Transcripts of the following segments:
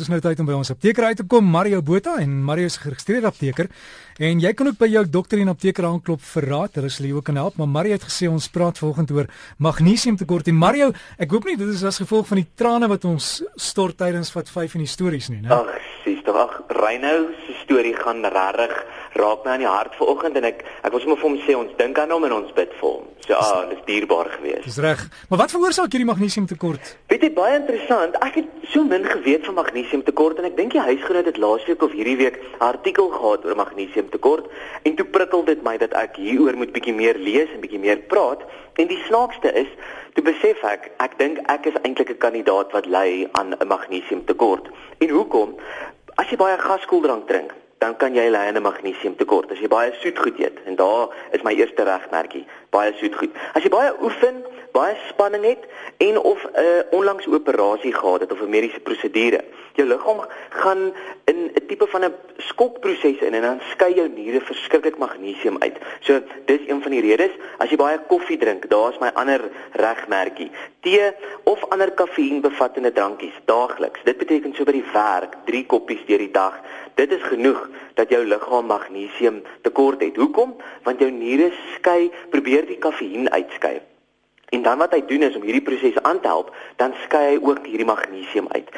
Dis nou tyd om by ons apteker uit te kom, Mario Botha en Mario 'n geregistreerde apteker. En jy kan ook by jou dokter en apteker aanklop vir raad, hulle sal jou ook kan help, maar Mario het gesê ons praat vanoggend oor magnesiumtekort en Mario, ek hoop nie dit is as gevolg van die trane wat ons stort tydens wat 5 in die stories nie, né? Ag, sies tog, ag, Reynou se storie gaan regtig raak my aan die hart vanoggend en ek ek wil sommer vir hom sê ons dink aan hom en ons bid vir hom. So ah, dis dierbaar geweest. Dis reg. Maar wat veroorsaak hierdie magnesiumtekort? Weet jy baie interessant. Ek het so min geweet van magnesiumtekort en ek dink die huisgenoot het laasweek of hierdie week 'n artikel gehad oor magnesiumtekort en toe prikkel dit my dat ek hieroor moet bietjie meer lees en bietjie meer praat. En die snaakste is, toe besef ek, ek dink ek is eintlik 'n kandidaat wat ly aan 'n magnesiumtekort. En hoekom? As jy baie gaskoeldrank drink, dan kan jy ly aan 'n magnesiumtekort. As jy baie soet goed eet en daar is my eerste regmerkie, baie soet goed. As jy baie oefen, baie spanning het en of 'n uh, onlangs operasie gehad het of 'n mediese prosedure. Jou liggaam gaan in 'n tipe van 'n skokproses in en dan skei jou niere verskriklik magnesium uit. So dis een van die redes. As jy baie koffie drink, daar's my ander regmerkie. Tee of ander kafeïen bevattende drankies daagliks. Dit beteken so by die werk 3 koppies deur die dag. Dit is genoeg dat jou liggaam magnesium tekort het. Hoekom? Want jou niere skei, probeer die kafeïen uitskei. En dan wat hy doen is om hierdie proses aan te help, dan skei hy ook hierdie magnesium uit.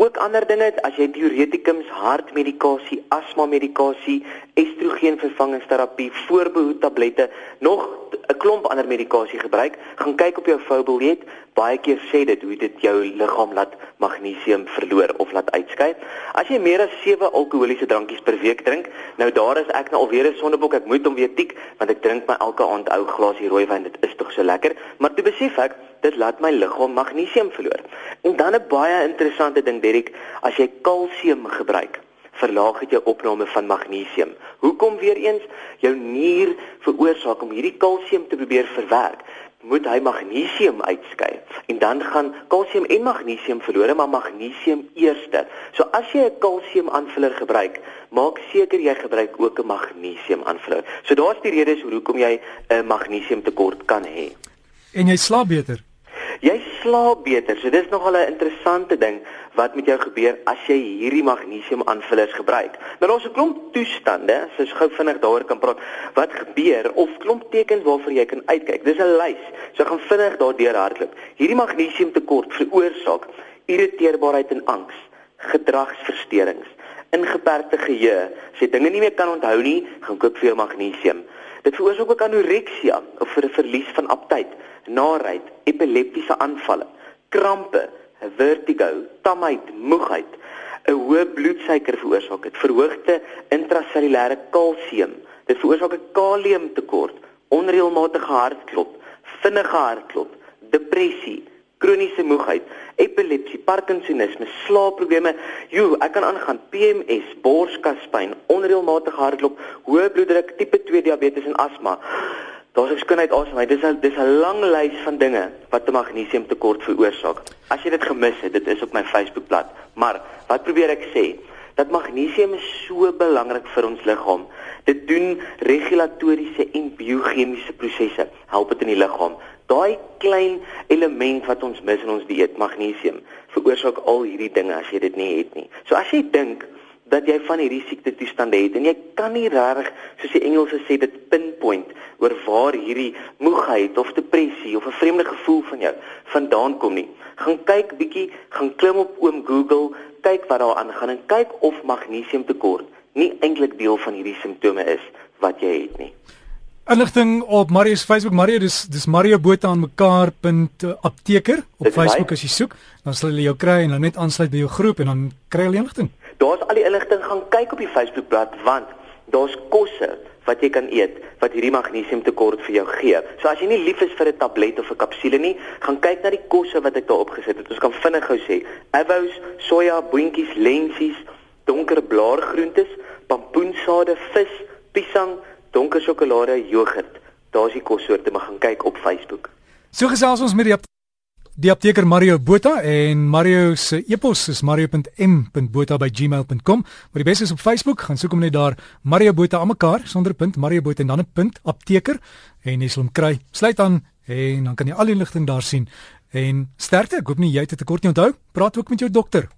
Ook ander dinge, as jy diuretikums, hartmedikasie, asma medikasie, estrogenvervangingsterapie, voorbehoed tablette, nog 'n klomp ander medikasie gebruik, gaan kyk op jou foubiljet, baie keer sê dit hoe dit jou liggaam laat magnesium verloor of laat uitskei. As jy meer as 7 alkoholiese drankies per week drink, nou daar is ek nou alweer 'n sondebok, ek moet hom weer tik want ek drink my elke aand ou glasie rooiwyn, dit is tog so lekker, maar toe besef ek dit laat my liggaam magnesium verloor. En dan 'n baie interessante ding, Derek, as jy kalsium gebruik verlaag dit jou opname van magnesium. Hoekom weer eens jou nier veroorsaak om hierdie kalsium te probeer verwerk? moet hy magnesium uitskei en dan gaan kalsium en magnesium verlore maar magnesium eerste. So as jy 'n kalsium aanvuller gebruik, maak seker jy gebruik ook 'n magnesium aanvuller. So daar's die redes hoekom jy 'n magnesium tekort kan hê. En jy slaap beter. Jy slaap beter. So dis nogal 'n interessante ding wat met jou gebeur as jy hierdie magnesium aanvullers gebruik. Nou daar's 'n klomp toestande, jy gou vinnig daaroor kan praat, wat gebeur of klomp tekens waarvoor jy kan uitkyk. Dis 'n lys. So gaan vinnig daardeur hardloop. Hierdie magnesiumtekort veroorsaak irriteerbaarheid en angs, gedragsversteurings, ingeperkte geheue. As jy dinge nie meer kan onthou nie, gaan koop jou magnesium. Dit veroorsaak ook anoreksia of vir 'n verlies van aptyt, naarheid, epileptiese aanvalle, krampe, vertigo, tamheid, moegheid, 'n hoë bloedsuiker veroorsaak dit, verhoogde intrasellulêre kalsium, dit veroorsaak 'n kaliumtekort, onreëlmatige hartklop, vinnige hartklop, depressie, kroniese moegheid, epilepsie, parkinsonisme, slaapprobleme, jo, ek kan aangaan PMS, borskaspyn, onreëlmatige hartklop, hoë bloeddruk, tipe 2 diabetes en asma. Daar's 'n skoonheid asem. Dit is 'n dis 'n lang lys van dinge wat 'n magnesiumtekort veroorsaak. As jy dit gemis het, dit is op my Facebookblad. Maar wat probeer ek sê? Dat magnesium is so belangrik vir ons liggaam. Dit doen regulatoriese en biochemiese prosesse, help dit in die liggaam. Daai klein element wat ons mis in ons dieet, magnesium, veroorsaak al hierdie dinge as jy dit nie het nie. So as jy dink dat jy van hierdie siekte toestande het en jy kan nie reg soos die Engelse sê dit pinpoint oor waar hierdie moegheid of depressie of 'n vreemde gevoel van jou vandaan kom nie. Gaan kyk bietjie, gaan klim op oom Google, kyk wat daar aangaan en kyk of magnesiumtekort nie eintlik deel van hierdie simptome is wat jy het nie. Inligting op Mario se Facebook, Mario dis dis Mario Botha aan mekaar.apteker op Facebook as jy soek, dan sal hulle jou kry en dan net aansluit by jou groep en dan kry jy inligting. Daar's al die inligting gaan kyk op die Facebookblad want daar's kosse wat jy kan eet wat hierdie magnesiumtekort vir jou gee. So as jy nie lief is vir 'n tablet of 'n kapsule nie, gaan kyk na die kosse wat ek daar opgesit het. Ons kan vinnig gou sê: avos, soja, boontjies, lensies, donker blaargroentes, pampoensade, vis, piesang, donker sjokolade, jogurt. Daar's die kossoorte, maar gaan kyk op Facebook. So gesels ons met die die apteker Mario Botha en Mario se e-pos is mario.m.botha@gmail.com. Maar die beste is op Facebook, gaan soek hom net daar Mario Botha aan mekaar sonder punt Mario Botha en dan 'n punt apteker en jy sal hom kry. Sluit aan en dan kan jy al die ligting daar sien. En sterkte, ek hoop nie jy het 'n tekort nie onthou. Praat ook met jou dokter.